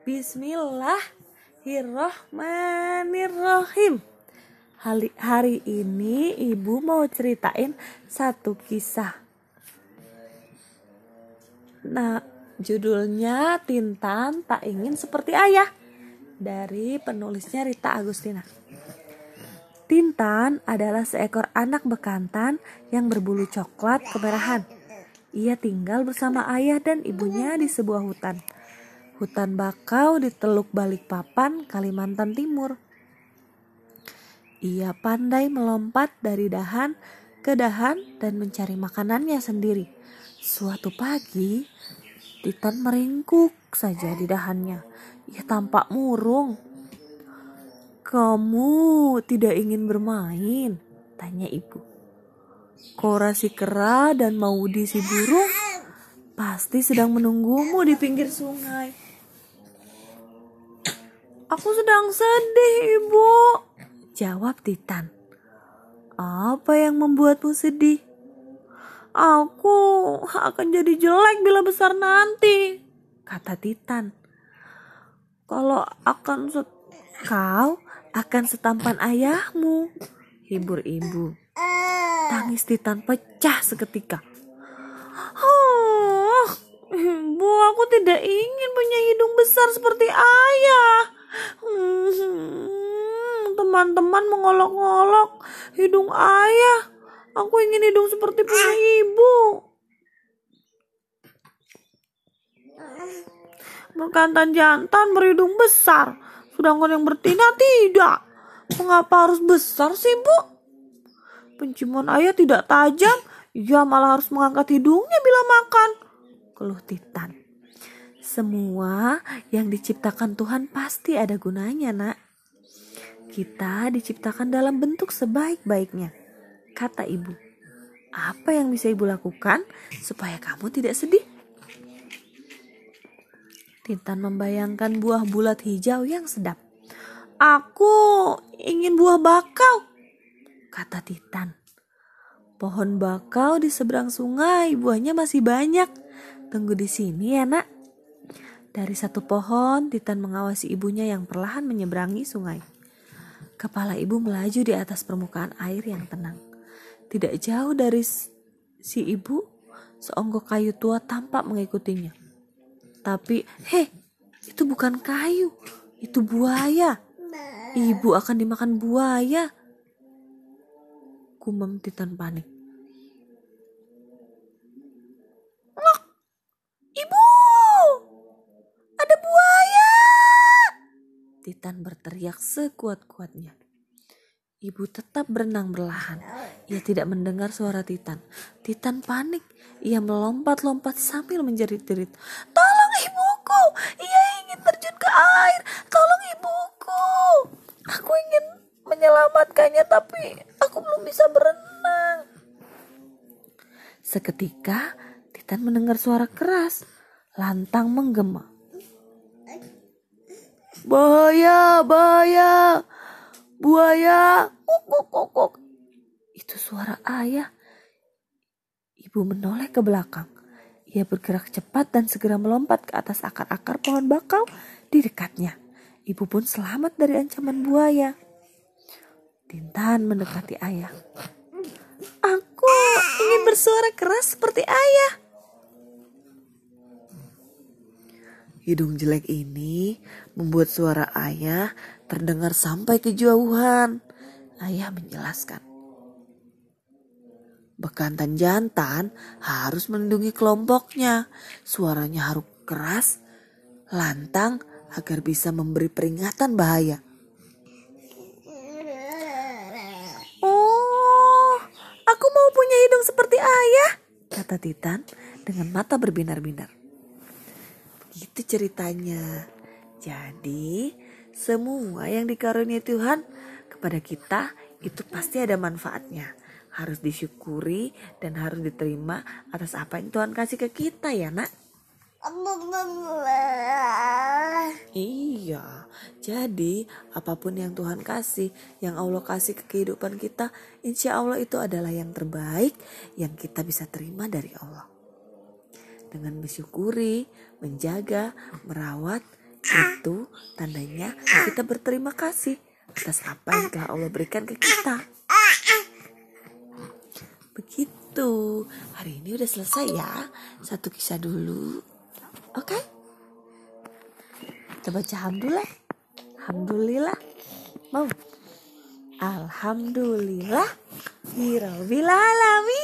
Bismillahirrohmanirrohim. Hari, hari ini ibu mau ceritain satu kisah. Nah, judulnya Tintan Tak Ingin Seperti Ayah dari penulisnya Rita Agustina. Tintan adalah seekor anak bekantan yang berbulu coklat kemerahan. Ia tinggal bersama ayah dan ibunya di sebuah hutan hutan bakau di Teluk Balikpapan, Kalimantan Timur. Ia pandai melompat dari dahan ke dahan dan mencari makanannya sendiri. Suatu pagi, Titan meringkuk saja di dahannya. Ia tampak murung. Kamu tidak ingin bermain? Tanya ibu. Kora si kera dan Maudi si burung pasti sedang menunggumu di pinggir sungai. Aku sedang sedih, Ibu. Jawab Titan. Apa yang membuatmu sedih? Aku akan jadi jelek bila besar nanti, kata Titan. Kalau akan set kau akan setampan ayahmu, hibur ibu. Tangis Titan pecah seketika. Oh, ibu, aku tidak ingin punya hidung besar seperti ayah. Teman-teman mengolok-olok hidung ayah. Aku ingin hidung seperti punya ibu. Bekantan jantan berhidung besar, sedangkan yang bertina tidak. Mengapa harus besar sih, Bu? Penciuman ayah tidak tajam, ia malah harus mengangkat hidungnya bila makan. Keluh Titan. Semua yang diciptakan Tuhan pasti ada gunanya, Nak. Kita diciptakan dalam bentuk sebaik-baiknya, kata ibu. Apa yang bisa ibu lakukan supaya kamu tidak sedih? Tintan membayangkan buah bulat hijau yang sedap. Aku ingin buah bakau, kata Titan. Pohon bakau di seberang sungai, buahnya masih banyak. Tunggu di sini ya, Nak. Dari satu pohon, Titan mengawasi ibunya yang perlahan menyeberangi sungai. Kepala ibu melaju di atas permukaan air yang tenang. Tidak jauh dari si ibu, seonggok kayu tua tampak mengikutinya. Tapi, heh, itu bukan kayu, itu buaya. Ibu akan dimakan buaya. Kumam Titan panik. Titan berteriak sekuat-kuatnya. Ibu tetap berenang berlahan. Ia tidak mendengar suara Titan. Titan panik. Ia melompat-lompat sambil menjerit-jerit. Tolong ibuku! Ia ingin terjun ke air! Tolong ibuku! Aku ingin menyelamatkannya tapi aku belum bisa berenang. Seketika Titan mendengar suara keras. Lantang menggema. Bahaya, bahaya. Buaya. Kok, kok, kok, kok. Itu suara ayah. Ibu menoleh ke belakang. Ia bergerak cepat dan segera melompat ke atas akar-akar pohon bakau di dekatnya. Ibu pun selamat dari ancaman buaya. Tintan mendekati ayah. Aku ingin bersuara keras seperti ayah. Hidung jelek ini membuat suara ayah terdengar sampai kejauhan. Ayah menjelaskan. Bekantan jantan harus melindungi kelompoknya. Suaranya harus keras, lantang agar bisa memberi peringatan bahaya. Oh, aku mau punya hidung seperti ayah, kata Titan dengan mata berbinar-binar. Gitu ceritanya. Jadi, semua yang dikaruniai Tuhan kepada kita itu pasti ada manfaatnya. Harus disyukuri dan harus diterima atas apa yang Tuhan kasih ke kita ya, Nak. Iya, jadi apa pun yang Tuhan kasih, yang Allah kasih ke kehidupan kita, insya Allah itu adalah yang terbaik yang kita bisa terima dari Allah dengan mensyukuri, menjaga, merawat, Itu tandanya kita berterima kasih atas apa yang telah Allah berikan ke kita. Begitu. Hari ini udah selesai ya. Satu kisah dulu. Oke? Okay? Kita baca Alhamdulillah. Alhamdulillah. Mau? Alhamdulillah. Alamin.